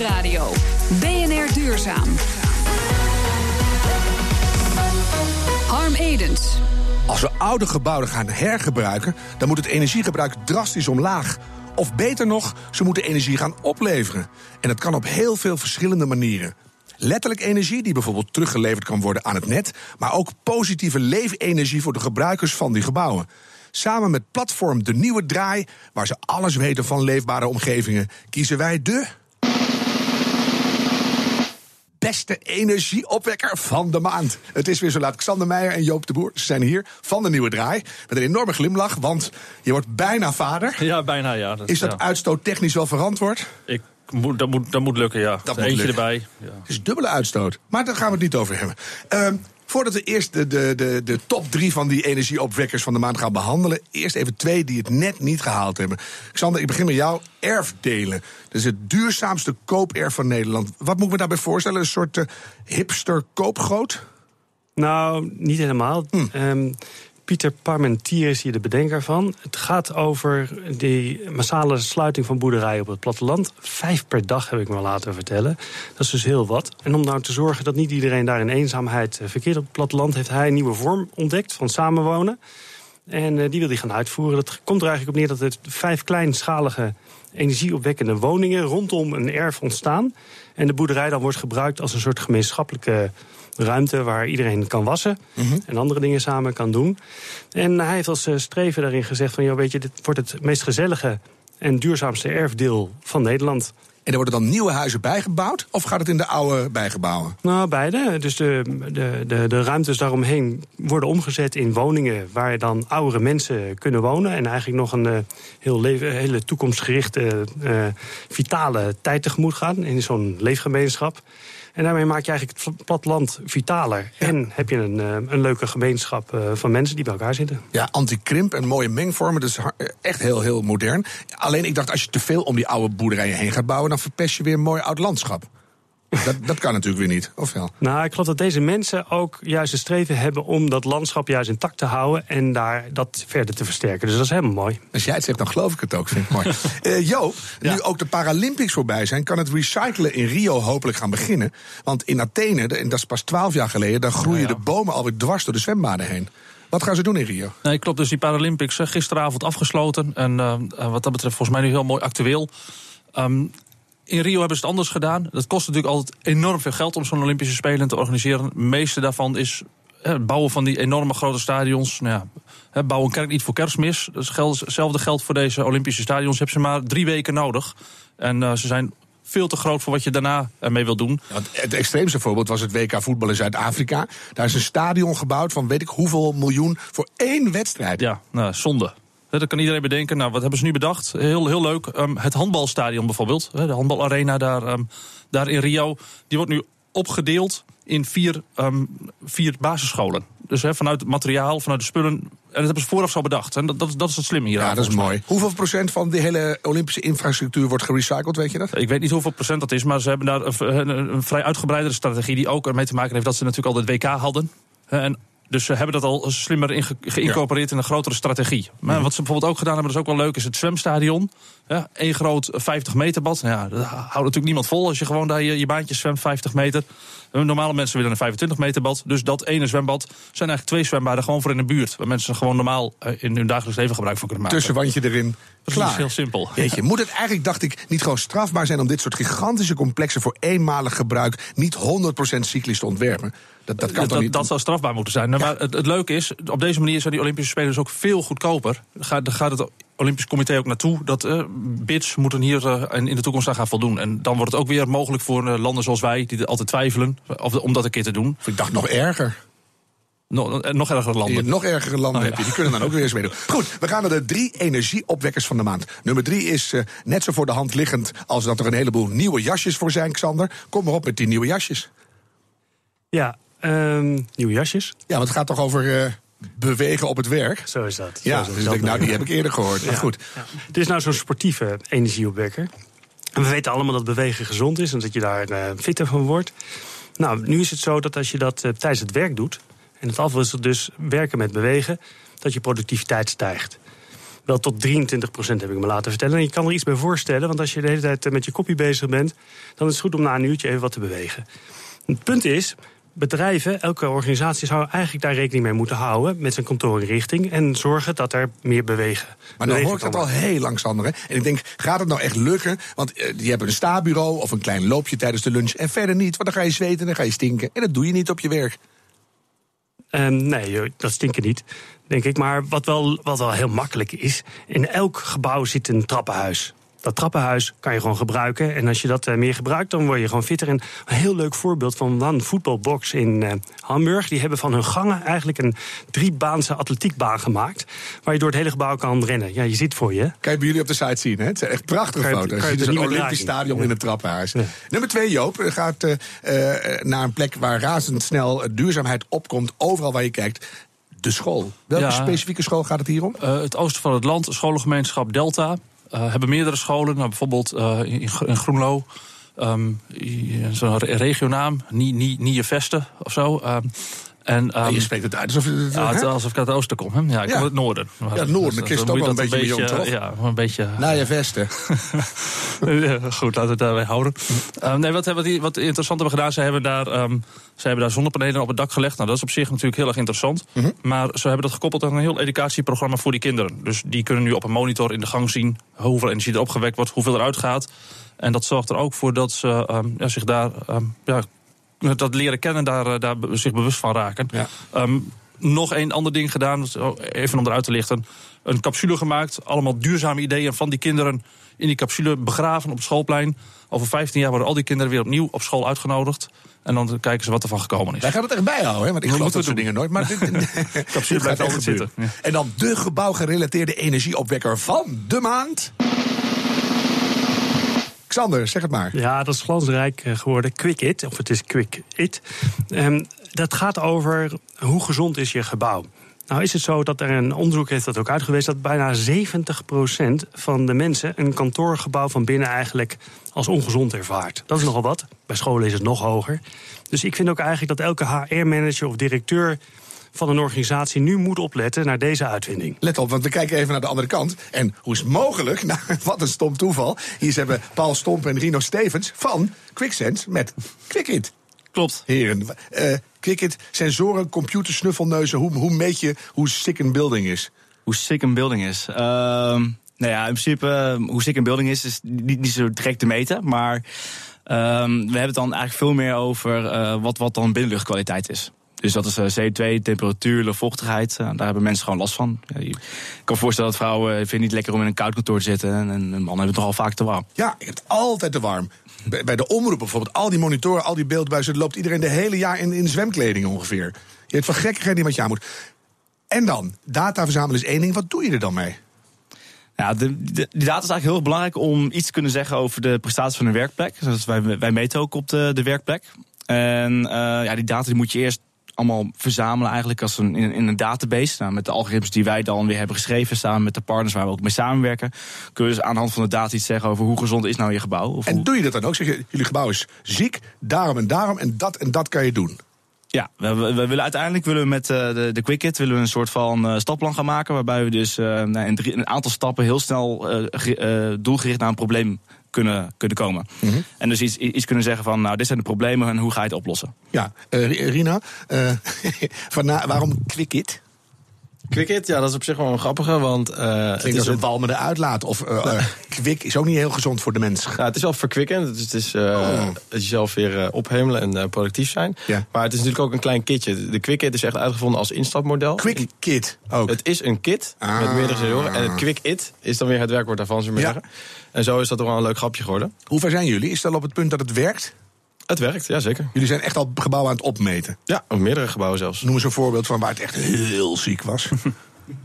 Nieuwsradio. BNR Duurzaam. Harm Edens. Als we oude gebouwen gaan hergebruiken, dan moet het energiegebruik drastisch omlaag. Of beter nog, ze moeten energie gaan opleveren. En dat kan op heel veel verschillende manieren. Letterlijk energie, die bijvoorbeeld teruggeleverd kan worden aan het net, maar ook positieve leefenergie voor de gebruikers van die gebouwen. Samen met platform De Nieuwe Draai, waar ze alles weten van leefbare omgevingen, kiezen wij de beste energieopwekker van de maand. Het is weer zo laat. Xander Meijer en Joop de Boer ze zijn hier van de Nieuwe Draai. Met een enorme glimlach, want je wordt bijna vader. Ja, bijna ja. is dat uitstoot technisch wel verantwoord? Ik moet, dat, moet, dat moet lukken, ja. Dat Eentje lukken. erbij. Ja. Het is dubbele uitstoot. Maar daar gaan we het niet over hebben. Ehm, voordat we eerst de, de, de, de top drie van die energieopwekkers van de maand gaan behandelen, eerst even twee die het net niet gehaald hebben. Xander, ik begin met jou. Erfdelen. Dat is het duurzaamste kooperf van Nederland. Wat moet ik me daarbij voorstellen? Een soort eh, hipster koopgroot? Nou, niet helemaal. Ehm, Pieter Parmentier is hier de bedenker van. Het gaat over die massale sluiting van boerderijen op het platteland. Vijf per dag heb ik me laten vertellen. Dat is dus heel wat. En om nou te zorgen dat niet iedereen daar in eenzaamheid eh, verkeert op het platteland, heeft hij een nieuwe vorm ontdekt van samenwonen. En eh, die wil hij gaan uitvoeren. Dat komt er eigenlijk op neer dat er vijf kleinschalige energieopwekkende woningen rondom een erf ontstaan. En de boerderij dan wordt gebruikt als een soort gemeenschappelijke ruimte waar iedereen kan wassen en andere dingen samen kan doen. En hij heeft als eh, streven daarin gezegd van, joh, weet je, dit wordt het meest gezellige en duurzaamste erfdeel van Nederland. En er worden dan nieuwe huizen bijgebouwd? Of gaat het in de oude bijgebouwen? Nou, beide. Dus de, de, de, de ruimtes daaromheen worden omgezet in woningen waar dan oudere mensen kunnen wonen. En eigenlijk nog een eh, heel leven, hele toekomstgerichte, eh, vitale tijd tegemoet gaan in zo'n leefgemeenschap. En daarmee maak je eigenlijk het platteland vitaler. En heb je een, eh, een leuke gemeenschap eh, van mensen die bij elkaar zitten. Ja, anti-krimp en mooie mengvormen. Har- echt heel, heel modern. Alleen ik dacht, als je te veel om die oude boerderijen heen gaat bouwen... dan verpest je weer een mooi oud landschap. Dat, dat kan natuurlijk weer niet, of wel? Nou, ik geloof dat deze mensen ook juist het streven hebben om dat landschap juist intact te houden en daar dat verder te versterken. Dus dat is helemaal mooi. Als jij het zegt, dan geloof ik het ook. Vind ik mooi. Eh Jo, Ja. nu ook de Paralympics voorbij zijn... kan het recyclen in Rio hopelijk gaan beginnen. Want in Athene, en dat is pas twaalf jaar geleden... dan groeien ja. de bomen alweer dwars door de zwembaden heen. Wat gaan ze doen in Rio? Nee, klopt. Dus die Paralympics eh, gisteravond afgesloten. En eh, eh, wat dat betreft volgens mij nu heel mooi actueel. Ehm, in Rio hebben ze het anders gedaan. Dat kost natuurlijk altijd enorm veel geld om zo'n Olympische Spelen te organiseren. Het meeste daarvan is het bouwen van die enorme grote stadions. Nou ja, bouw een kerk niet voor kerstmis. Geld, hetzelfde geldt voor deze Olympische stadions. Hebben ze maar drie weken nodig. En eh, ze zijn veel te groot voor wat je daarna ermee wil doen. Het extreemste voorbeeld was het WK voetbal in Zuid-Afrika. Daar is een stadion gebouwd van weet ik hoeveel miljoen voor één wedstrijd. Ja, nou, zonde. Dat kan iedereen bedenken. Nou, wat hebben ze nu bedacht? Heel, heel leuk. Ehm, het handbalstadion bijvoorbeeld. De handbalarena daar, ehm, daar in Rio. Die wordt nu opgedeeld in vier, ehm, vier basisscholen. Dus vanuit het materiaal, vanuit de spullen. En dat hebben ze vooraf zo bedacht. En dat, dat, is- dat is het slimme hier. Ja, dat is mooi. Hoeveel procent van de hele Olympische infrastructuur wordt gerecycled, weet je dat? Ik weet niet hoeveel procent dat is, maar ze hebben daar een, een, een vrij uitgebreidere strategie. die ook ermee te maken heeft dat ze natuurlijk al het WK hadden. En dus ze hebben dat al slimmer geïncorporeerd in een grotere strategie. Maar wat ze bijvoorbeeld ook gedaan hebben, dat is ook wel leuk, is het zwemstadion. Ja, Eén groot 50 meter bad. Nou ja, dat houdt natuurlijk niemand vol als je gewoon daar je, je baantje zwemt 50 meter. Eh, Normale mensen willen een 25 meter bad. Dus dat ene zwembad zijn eigenlijk twee zwembaden gewoon voor in de buurt. Waar mensen gewoon normaal eh, in hun dagelijks leven gebruik van kunnen maken. Tussenwandje erin. Precies, Klaar. heel simpel. Jeetje, moet het eigenlijk, dacht ik, niet gewoon strafbaar zijn om dit soort gigantische complexen voor eenmalig gebruik niet 100% cyclisch te ontwerpen? Dat, dat kan dat, toch niet? dat zou strafbaar moeten zijn. Nou, Maar het, het leuke is, op deze manier zijn die Olympische Spelen dus ook veel goedkoper. Gaat, gaat het Olympisch Comité ook naartoe. Dat eh, bids moeten hier eh, in de toekomst aan gaan voldoen. En dan wordt het ook weer mogelijk voor eh, landen zoals wij, die er altijd twijfelen, of, om dat een keer te doen. Ik dacht nog erger. Nog, nog erger Je landen. nog ergere landen Oh, heb je. Die kunnen dan ook weer eens meedoen. Goed, we gaan naar de drie energieopwekkers van de maand. Nummer drie is net zo voor de hand liggend als dat er een heleboel nieuwe jasjes voor zijn, Xander. Kom maar op met die nieuwe jasjes. Ja, ehm, nieuwe jasjes. Ja, want het gaat toch over eh, bewegen op het werk? Zo is dat. Ja, is dus dat denk, nou, die heb ik eerder gehoord. Ja. goed. Ja. Het is nou zo'n sportieve energieopwekker. En we weten allemaal dat bewegen gezond is en dat je daar eh, fitter van wordt. Nou, nu is het zo dat als je dat eh, tijdens het werk doet... en het afwisselt dus werken met bewegen... dat je productiviteit stijgt. Wel tot 23 procent heb ik me laten vertellen. En je kan er iets bij voorstellen, want als je de hele tijd eh, met je kopie bezig bent, dan is het goed om na een uurtje even wat te bewegen. Het punt is, bedrijven, elke organisatie zou eigenlijk daar rekening mee moeten houden met zijn kantoorinrichting en zorgen dat er meer bewegen. Maar dan hoor ik dat al heel lang, Sander. En ik denk, gaat het nou echt lukken? Want uh, die hebben een stabureau of een klein loopje tijdens de lunch en verder niet. Want dan ga je zweten en dan ga je stinken. En dat doe je niet op je werk. Um, nee, dat stinken niet, denk ik. Maar wat wel, wat wel heel makkelijk is, in elk gebouw zit een trappenhuis dat trappenhuis kan je gewoon gebruiken. En als je dat uh, meer gebruikt, dan word je gewoon fitter. En een heel leuk voorbeeld van One Voetbalbox in uh, Hamburg. Die hebben van hun gangen eigenlijk een driebaanse atletiekbaan gemaakt. Waar je door het hele gebouw kan rennen. Ja, je ziet voor je. Kan je bij jullie op de site zien, hè? Het zijn echt prachtige je, foto's. Je, je ziet een Olympisch stadion ja. in het trappenhuis. Ja. Nummer twee, Joop, gaat uh, naar een plek waar razendsnel duurzaamheid opkomt. Overal waar je kijkt de school. Welke ja, specifieke school gaat het hier om? Uh, het oosten van het land, scholengemeenschap Delta. Uh, hebben meerdere scholen, nou, bijvoorbeeld uh, in, in Groenlo. Um, Zo'n regionaam, Nije Veste of zo. Um, en, um, je spreekt het uit alsof, het, ja, het, alsof ik uit het oosten kom. Hè? Ja, ik ja. kom uit het noorden. Ja, het noorden. Dan kun je het ook wel een beetje bij jong, toch? Ja, een beetje... Naar je vesten. goed, laten we het daarbij houden. Um, nee, wat, wat, wat interessant hebben gedaan, ze hebben, daar, um, ze hebben daar zonnepanelen op het dak gelegd. Nou, dat is op zich natuurlijk heel erg interessant. Mm -hmm. Maar ze hebben dat gekoppeld aan een heel educatieprogramma voor die kinderen. Dus die kunnen nu op een monitor in de gang zien hoeveel energie er opgewekt wordt, hoeveel eruit gaat. En dat zorgt er ook voor dat ze um, ja, zich daar ja, dat leren kennen, daar, daar zich bewust van raken. Ja. Um, nog een ander ding gedaan, even om eruit te lichten. Een capsule gemaakt, allemaal duurzame ideeën van die kinderen in die capsule begraven op het schoolplein. Over 15 jaar worden al die kinderen weer opnieuw op school uitgenodigd. En dan kijken ze wat er van gekomen is. Wij gaan het echt bijhouden, hè? want ik geloof dat soort dingen nooit. Maar dit, capsule blijft altijd zitten. Ja. En dan de gebouwgerelateerde energieopwekker van de maand. Xander, zeg het maar. Ja, dat is glansrijk geworden. Quick It, of het is Quick It. Um, dat gaat over hoe gezond is je gebouw. Nou is het zo dat er een onderzoek heeft dat ook uitgewezen... dat bijna 70% van de mensen een kantoorgebouw van binnen eigenlijk als ongezond ervaart. Dat is nogal wat. Bij scholen is het nog hoger. Dus ik vind ook eigenlijk dat elke HR-manager of directeur van een organisatie nu moet opletten naar deze uitvinding. Let op, want we kijken even naar de andere kant. En hoe is het mogelijk? Nou, wat een stom toeval. Hier hebben Paul Stomp en Rino Stevens van QuickSense met QuickIt. Klopt. Heren, uh, QuickIt, sensoren, computers, snuffelneuzen. Hoe, hoe meet je hoe sick een building is? Hoe sick een building is? Uh, nou ja, in principe, hoe sick een building is, is niet, niet zo direct te meten. Maar uh, we hebben het dan eigenlijk veel meer over uh, wat, wat dan binnenluchtkwaliteit is. Dus dat is uh, CO2, temperatuur, luchtvochtigheid. Uh, daar hebben mensen gewoon last van. Ja, ik kan me voorstellen dat vrouwen vinden het niet lekker om in een koud kantoor te zitten. En, en mannen hebben het toch al vaak te warm. Ja, ik heb het altijd te warm. Bij, bij de omroep bijvoorbeeld, al die monitoren, al die beeldbuizen... loopt iedereen de hele jaar in, in zwemkleding ongeveer. Je hebt van gekkigheid niet wat je aan moet. En dan, data verzamelen is één ding. Wat doe je er dan mee? Ja, de, de, die data is eigenlijk heel erg belangrijk om iets te kunnen zeggen over de prestatie van een werkplek. Dus wij, wij meten ook op de, de werkplek. En uh, ja, die data die moet je eerst allemaal verzamelen eigenlijk als een, in, in een database. Nou, met de algoritmes die wij dan weer hebben geschreven, samen met de partners waar we ook mee samenwerken, kunnen we dus aan de hand van de data iets zeggen over hoe gezond is nou je gebouw. Of en hoe... doe je dat dan ook? Zeg je, jullie gebouw is ziek, daarom en daarom en dat en dat kan je doen. Ja, we, we, we, willen uiteindelijk willen we met uh, de, de QuickIt willen we een soort van uh, stapplan gaan maken. Waarbij we dus uh, in drie, een aantal stappen heel snel doelgericht naar een probleem kunnen, kunnen komen. Mm -hmm. En dus iets, iets kunnen zeggen van, nou, dit zijn de problemen en hoe ga je het oplossen? Ja, Rina, van na, waarom QuickIt? QuickIt, ja, dat is op zich wel een grappige, want... Uh, het is als een walmende uitlaat. Of uh, uh, kwik is ook niet heel gezond voor de mens. Ja, het is wel verkwikkend. Dus het is oh. jezelf weer ophemelen en productief zijn. Ja. Maar het is natuurlijk ook een klein kitje. De QuickIt is echt uitgevonden als instapmodel. QuickKit ook? Het is een kit ah. met meerdere sensoren. En het QuickIt is dan weer het werkwoord daarvan, zullen we ja. zeggen. En zo is dat toch wel een leuk grapje geworden. Hoe ver zijn jullie? Is dat op het punt dat het werkt? Het werkt, ja zeker. Jullie zijn echt al gebouwen aan het opmeten? Ja, meerdere gebouwen zelfs. Noem eens een voorbeeld van waar het echt heel ziek was.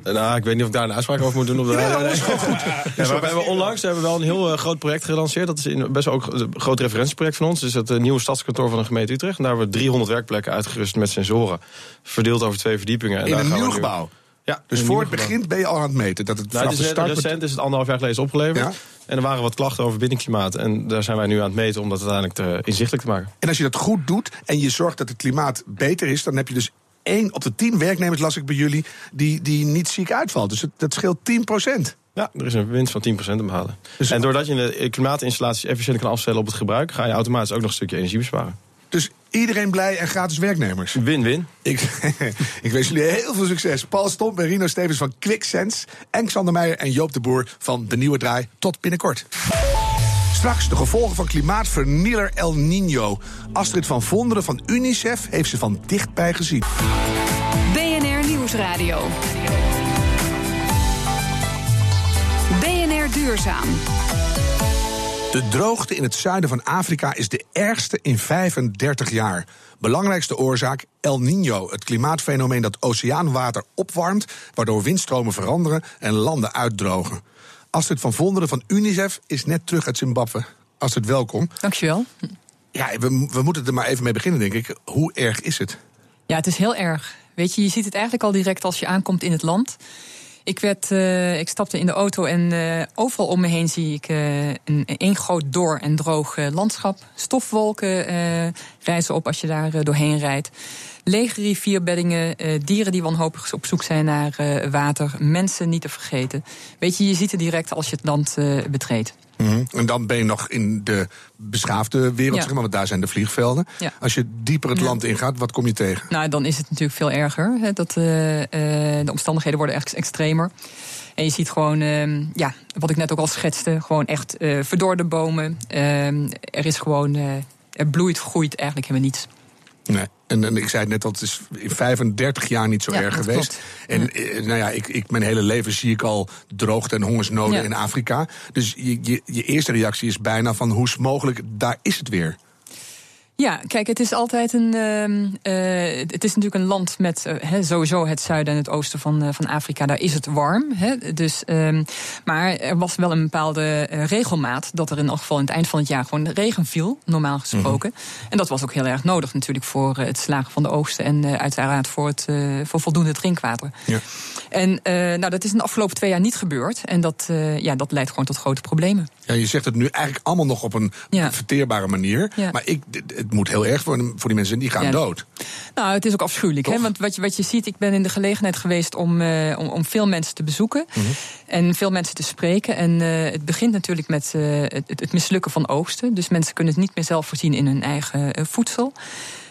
Nou, ik weet niet of ik daar een uitspraak over moet doen. Op de ja, dat is gewoon goed. Ja, maar we hebben onlangs hebben we wel een heel uh, groot project gelanceerd. Dat is in, best wel ook een groot referentieproject van ons. Dus het uh, nieuwe stadskantoor van de gemeente Utrecht. En daar hebben we 300 werkplekken uitgerust met sensoren. Verdeeld over twee verdiepingen. En in daar een gaan nieuw we nu- gebouw? Ja, Dus voor het begin ben je al aan het meten? Dat het Nou, het is, start... recent is het anderhalf jaar geleden opgeleverd. Ja. En er waren wat klachten over binnenklimaat. En daar zijn wij nu aan het meten om dat uiteindelijk te, inzichtelijk te maken. En als je dat goed doet en je zorgt dat het klimaat beter is... dan heb je dus één op de tien werknemers, las ik bij jullie, die, die niet ziek uitvalt. Dus het, dat scheelt 10 procent. Ja, er is een winst van 10% te behalen. Dus- en doordat je de klimaatinstallaties efficiënt kan afstellen op het gebruik, ga je automatisch ook nog een stukje energie besparen. Dus iedereen blij en gratis werknemers. Win-win. Ik, ik wens jullie heel veel succes. Paul Stomp en Rino Stevens van QuickSense. En Xander Meijer en Joop de Boer van De Nieuwe Draai. Tot binnenkort. Straks de gevolgen van klimaatvernieler El Nino. Astrid van Vonderen van UNICEF heeft ze van dichtbij gezien. BNR Nieuwsradio. BNR Duurzaam. De droogte in het zuiden van Afrika is de ergste in 35 jaar. Belangrijkste oorzaak El Niño, het klimaatfenomeen dat oceaanwater opwarmt, waardoor windstromen veranderen en landen uitdrogen. Astrid van Vonderen van UNICEF is net terug uit Zimbabwe. Astrid, welkom. Dankjewel. Ja, we, we moeten er maar even mee beginnen, denk ik. Hoe erg is het? Ja, het is heel erg. Weet je, je ziet het eigenlijk al direct als je aankomt in het land. Ik, werd, uh, ik stapte in de auto en uh, overal om me heen zie ik uh, een één groot door en droog landschap. Stofwolken reizen op als je daar doorheen rijdt. Lege rivierbeddingen, dieren die wanhopig op zoek zijn naar water, mensen niet te vergeten. Weet je, je ziet het direct als je het land betreedt. Mm -hmm. En dan ben je nog in de beschaafde wereld, Ja. zeg maar, want daar zijn de vliegvelden. Ja. Als je dieper het Ja. land ingaat, wat kom je tegen? Nou, dan is het natuurlijk veel erger. Hè, dat, eh, eh, de omstandigheden worden echt extremer. En je ziet gewoon, ehm, ja, wat ik net ook al schetste, gewoon echt eh verdorde bomen. Ehm, er is gewoon, eh, er bloeit, groeit eigenlijk helemaal niets. Nee. En, en ik zei het net al, het is in 35 jaar niet zo Ja, erg geweest. klopt. En eh, nou ja, ik, ik, mijn hele leven zie ik al droogte en hongersnoden Ja. in Afrika. Dus je, je, je eerste reactie is bijna van hoe is mogelijk, daar is het weer. Ja, kijk, het is altijd een. ehm, eh, het is natuurlijk een land met hè, sowieso het zuiden en het oosten van, eh, van Afrika. Daar is het warm. Hè, dus, ehm, maar er was wel een bepaalde regelmaat dat er in elk geval in het eind van het jaar gewoon regen viel, normaal gesproken. En dat was ook heel erg nodig natuurlijk voor het slagen van de oogsten en uiteraard voor, het, voor voldoende drinkwater. Ja. En nou, dat is in de afgelopen twee jaar niet gebeurd. En dat, ja, dat leidt gewoon tot grote problemen. Ja, je zegt het nu eigenlijk allemaal nog op een Ja. verteerbare manier. Ja. Maar ik, het- moet heel erg voor, voor die mensen, die gaan Ja. dood. Nou, het is ook afschuwelijk. Hè? Want wat je, wat je ziet, ik ben in de gelegenheid geweest om, eh, om, om veel mensen te bezoeken. Mhm. En veel mensen te spreken. En eh, het begint natuurlijk met eh, het, het mislukken van oogsten. Dus mensen kunnen het niet meer zelf voorzien in hun eigen voedsel.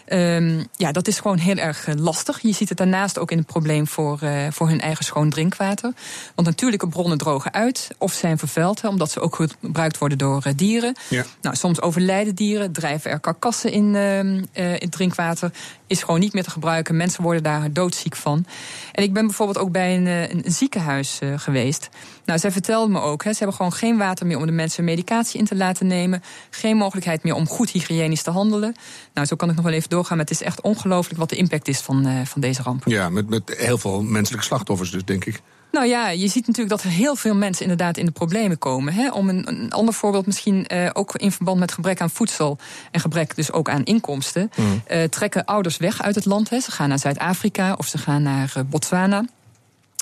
Ehm, ja, dat is gewoon heel erg eh, lastig. Je ziet het daarnaast ook in het probleem voor, eh, voor hun eigen schoon drinkwater. Want natuurlijke bronnen drogen uit of zijn vervuild, hè, omdat ze ook gebruikt worden door eh, dieren. Ja. Nou, soms overlijden dieren, drijven er karkassen in, eh, in het drinkwater. Is gewoon niet meer te gebruiken. Mensen worden daar doodziek van. En ik ben bijvoorbeeld ook bij een, een, ziekenhuis geweest. Nou, zij vertelde me ook, hè, ze hebben gewoon geen water meer om de mensen medicatie in te laten nemen. Geen mogelijkheid meer om goed hygiënisch te handelen. Nou, zo kan ik nog wel even doorgaan. Maar het is echt ongelooflijk wat de impact is van, eh, van deze ramp. Ja, met, met heel veel menselijke slachtoffers dus, denk ik. Nou ja, je ziet natuurlijk dat er heel veel mensen inderdaad in de problemen komen. Hè? Om een, een ander voorbeeld misschien eh, ook in verband met gebrek aan voedsel en gebrek dus ook aan inkomsten. eh, trekken ouders weg uit het land. Hè? Ze gaan naar Zuid-Afrika of ze gaan naar Botswana.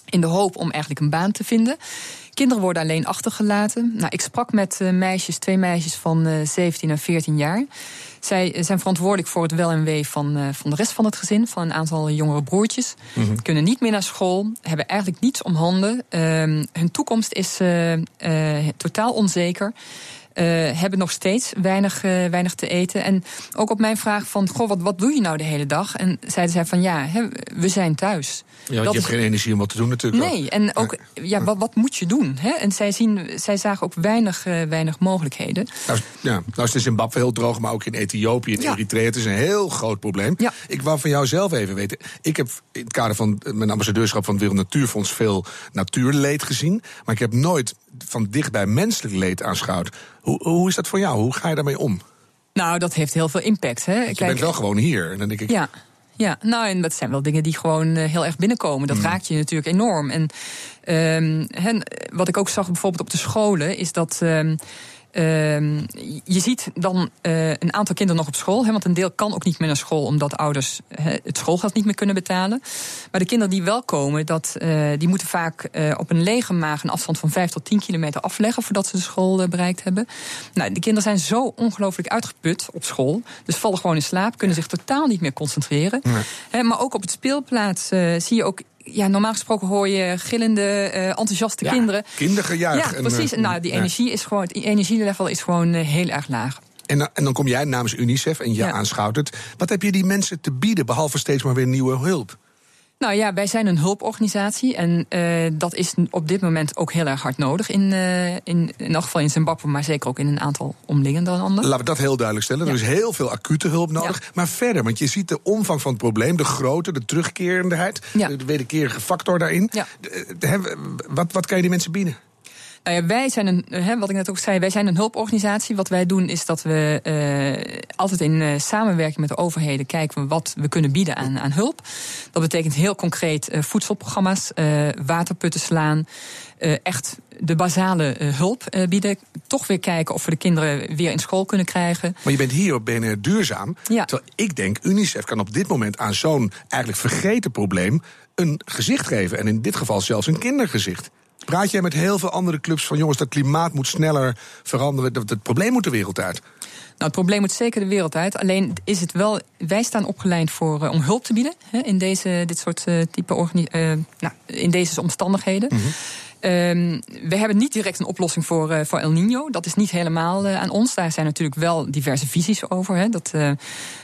In de hoop om eigenlijk een baan te vinden. Kinderen worden alleen achtergelaten. Nou, ik sprak met eh, meisjes, twee meisjes van eh 17 en 14 jaar. Zij eh, zijn verantwoordelijk voor het wel en wee van, eh, van de rest van het gezin, van een aantal jongere broertjes. Kunnen niet meer naar school, hebben eigenlijk niets om handen. Ehm, hun toekomst is eh, eh, totaal onzeker. Eh, hebben nog steeds weinig, eh, weinig te eten. En ook op mijn vraag van, goh, wat, wat doe je nou de hele dag? En zeiden zij van, ja, we zijn thuis. Ja, Dat je hebt geen energie om wat te doen natuurlijk. Nee, en ook, ja, wat, wat moet je doen? Hè? En zij, zien, zij zagen ook weinig, eh, weinig mogelijkheden. Nou, ja, nou is het in Zimbabwe heel droog, maar ook in Ethiopië en Ja. Eritrea. Het is een heel groot probleem. Ja. Ik wou van jou zelf even weten. Ik heb in het kader van mijn ambassadeurschap van het Wereld Natuurfonds veel natuurleed gezien. Maar ik heb nooit van dichtbij menselijk leed aanschouwd. Hoe, hoe is dat voor jou? Hoe ga je daarmee om? Nou, dat heeft heel veel impact. Hè? Je bent wel gewoon hier. En dan denk ik, Ja. Ja, nou, en dat zijn wel dingen die gewoon eh, heel erg binnenkomen. Dat raakt je natuurlijk enorm. En ehm, hen, wat ik ook zag bijvoorbeeld op de scholen, is dat. ehm, Ehm, je ziet dan uh, een aantal kinderen nog op school. Hè, want een deel kan ook niet meer naar school omdat ouders hè, het schoolgeld niet meer kunnen betalen. Maar de kinderen die wel komen, dat, uh, die moeten vaak uh, op een lege maag een afstand van 5 tot 10 kilometer afleggen voordat ze de school bereikt hebben. Nou, de kinderen zijn zo ongelooflijk uitgeput op school. Dus vallen gewoon in slaap, kunnen zich totaal niet meer concentreren. Nee. Hè, maar ook op het speelplaats zie je ook ja, normaal gesproken hoor je gillende, uh, enthousiaste ja, kinderen. Kindergejuich. Ja, precies. En, uh, nou, die energie is gewoon, het energielevel is gewoon uh, heel erg laag. En, en, dan kom jij namens UNICEF en je ja. aanschouwt het. Wat heb je die mensen te bieden, behalve steeds maar weer nieuwe hulp? Nou ja, wij zijn een hulporganisatie en uh, dat is op dit moment ook heel erg hard nodig. In, uh, in, in elk geval in Zimbabwe, maar zeker ook in een aantal omliggende landen. Laten we dat heel duidelijk stellen. Ja. Er is heel veel acute hulp nodig. Ja. Maar verder, want je ziet de omvang van het probleem, de grootte, de terugkerendheid, ja. de wederkerige factor daarin. De, wat, wat kan je die mensen bieden? Nou ja, wij zijn een, hè, wat ik net ook zei, wij zijn een hulporganisatie. Wat wij doen is dat we uh, altijd in uh, samenwerking met de overheden kijken wat we kunnen bieden aan, aan hulp. Dat betekent heel concreet uh, voedselprogramma's, waterputten slaan. echt de basale hulp bieden. Toch weer kijken of we de kinderen weer in school kunnen krijgen. Maar je bent hier op BNR duurzaam. Ja. Terwijl ik denk, UNICEF kan op dit moment aan zo'n eigenlijk vergeten probleem een gezicht geven. En in dit geval zelfs een kindergezicht. Praat jij met heel veel andere clubs van jongens, dat klimaat moet sneller veranderen, dat het probleem moet de wereld uit? Nou, het probleem moet zeker de wereld uit. Alleen is het wel, wij staan opgeleid voor, uh, om hulp te bieden hè, in deze, dit soort uh, type uh, nou, in deze omstandigheden. Mm-hmm. Um, we hebben niet direct een oplossing voor, uh, voor El Nino. Dat is niet helemaal uh, aan ons. Daar zijn natuurlijk wel diverse visies over. Hè. Dat, uh,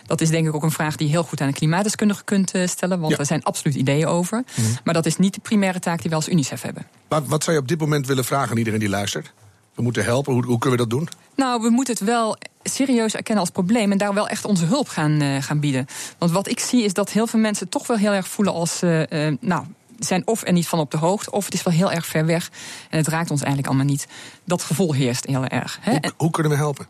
dat is denk ik ook een vraag die je heel goed aan een klimaatdeskundige kunt stellen. Want ja. er zijn absoluut ideeën over. Mm-hmm. Maar dat is niet de primaire taak die we als UNICEF hebben. Maar wat zou je op dit moment willen vragen aan iedereen die luistert? We moeten helpen. Hoe, hoe kunnen we dat doen? Nou, we moeten het wel serieus erkennen als probleem en daar wel echt onze hulp gaan, uh, gaan bieden. Want wat ik zie is dat heel veel mensen toch wel heel erg voelen als. Uh, uh, nou, zijn of er niet van op de hoogte, of het is wel heel erg ver weg en het raakt ons eigenlijk allemaal niet. Dat gevoel heerst heel erg. Hè? Hoe, hoe kunnen we helpen?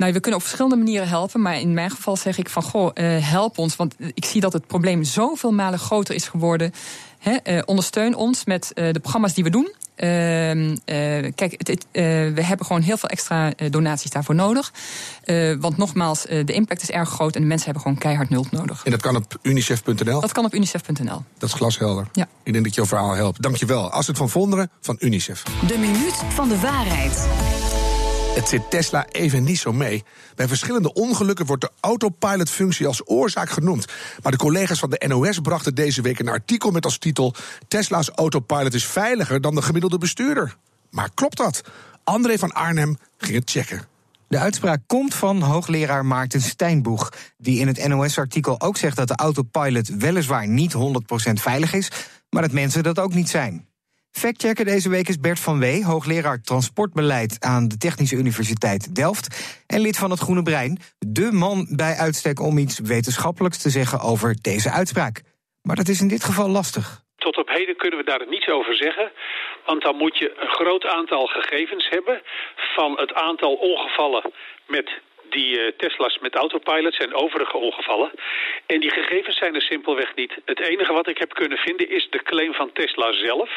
Nou, we kunnen op verschillende manieren helpen. Maar in mijn geval zeg ik van, goh, uh, help ons. Want ik zie dat het probleem zoveel malen groter is geworden. He, uh, ondersteun ons met uh, de programma's die we doen. Uh, uh, kijk, het, het, uh, we hebben gewoon heel veel extra donaties daarvoor nodig. want nogmaals, de impact is erg groot en de mensen hebben gewoon keihard hulp nodig. En dat kan op unicef.nl? Dat kan op unicef.nl. Dat is glashelder. Ja. Ik denk dat jouw verhaal helpt. Dankjewel. Astrid van Vonderen van UNICEF. De minuut van de waarheid. Het zit Tesla even niet zo mee. Bij verschillende ongelukken wordt de autopilot-functie als oorzaak genoemd. Maar de collega's van de NOS brachten deze week een artikel met als titel: Tesla's autopilot is veiliger dan de gemiddelde bestuurder. Maar klopt dat? André van Arnhem ging het checken. De uitspraak komt van hoogleraar Maarten Steinboeg, die in het NOS-artikel ook zegt dat de autopilot weliswaar niet 100% veilig is, maar dat mensen dat ook niet zijn. Factchecker deze week is Bert van Wee, hoogleraar transportbeleid aan de Technische Universiteit Delft en lid van het Groene Brein. De man bij uitstek om iets wetenschappelijks te zeggen over deze uitspraak. Maar dat is in dit geval lastig. Tot op heden kunnen we daar niets over zeggen. Want dan moet je een groot aantal gegevens hebben van het aantal ongevallen met die uh, Tesla's met autopilots en overige ongevallen. En die gegevens zijn er simpelweg niet. Het enige wat ik heb kunnen vinden is de claim van Tesla zelf.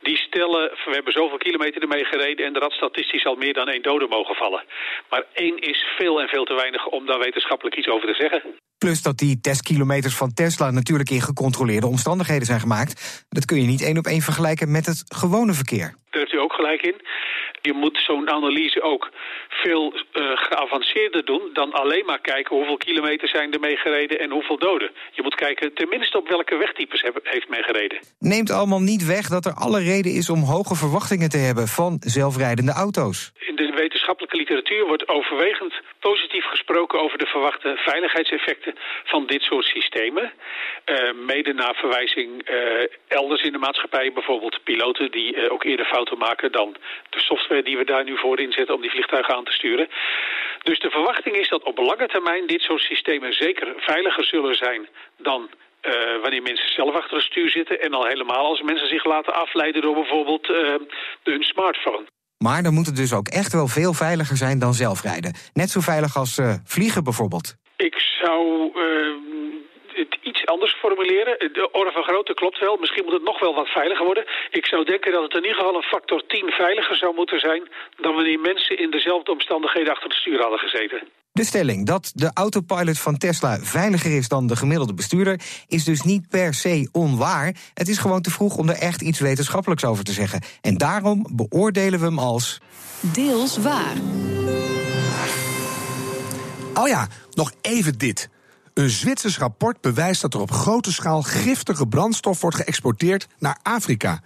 Die stellen, we hebben zoveel kilometer ermee gereden en er had statistisch al meer dan één dode mogen vallen. Maar één is veel en veel te weinig om daar wetenschappelijk iets over te zeggen. Plus dat die testkilometers van Tesla natuurlijk in gecontroleerde omstandigheden zijn gemaakt. Dat kun je niet één op één vergelijken met het gewone verkeer. Daar heeft u ook gelijk in. Je moet zo'n analyse ook veel uh, geavanceerder doen dan alleen maar kijken hoeveel kilometer zijn er mee gereden en hoeveel doden. Je moet kijken tenminste op welke wegtypes heb, heeft men gereden. Neemt allemaal niet weg dat er alle reden is om hoge verwachtingen te hebben van zelfrijdende auto's. In de wetenschappelijke literatuur wordt overwegend positief gesproken over de verwachte veiligheidseffecten van dit soort systemen. Uh, mede naar verwijzing uh, elders in de maatschappij, bijvoorbeeld piloten die ook eerder fouten maken dan de software die we daar nu voor inzetten om die vliegtuigen aan te sturen. Dus de verwachting is dat op lange termijn dit soort systemen zeker veiliger zullen zijn dan uh, wanneer mensen zelf achter het stuur zitten en al helemaal als mensen zich laten afleiden door bijvoorbeeld uh, hun smartphone. Maar dan moet het dus ook echt wel veel veiliger zijn dan zelfrijden. Net zo veilig als uh, vliegen bijvoorbeeld. Ik zou het iets anders formuleren. De orde van grootte klopt wel. Misschien moet het nog wel wat veiliger worden. Ik zou denken dat het in ieder geval een factor 10 veiliger zou moeten zijn... dan wanneer mensen in dezelfde omstandigheden achter het stuur hadden gezeten. De stelling dat de autopilot van Tesla veiliger is dan de gemiddelde bestuurder is dus niet per se onwaar. Het is gewoon te vroeg om er echt iets wetenschappelijks over te zeggen. En daarom beoordelen we hem als. Deels waar. Oh ja, nog even dit. Een Zwitsers rapport bewijst dat er op grote schaal giftige brandstof wordt geëxporteerd naar Afrika.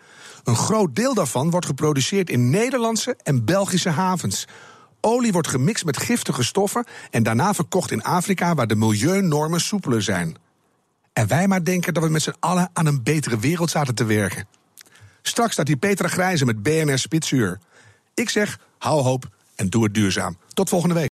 Een groot deel daarvan wordt geproduceerd in Nederlandse en Belgische havens. Olie wordt gemixt met giftige stoffen en daarna verkocht in Afrika waar de milieunormen soepeler zijn. En wij maar denken dat we met z'n allen aan een betere wereld zaten te werken. Straks staat die Petra Grijze met BNR Spitsuur. Ik zeg, hou hoop en doe het duurzaam. Tot volgende week.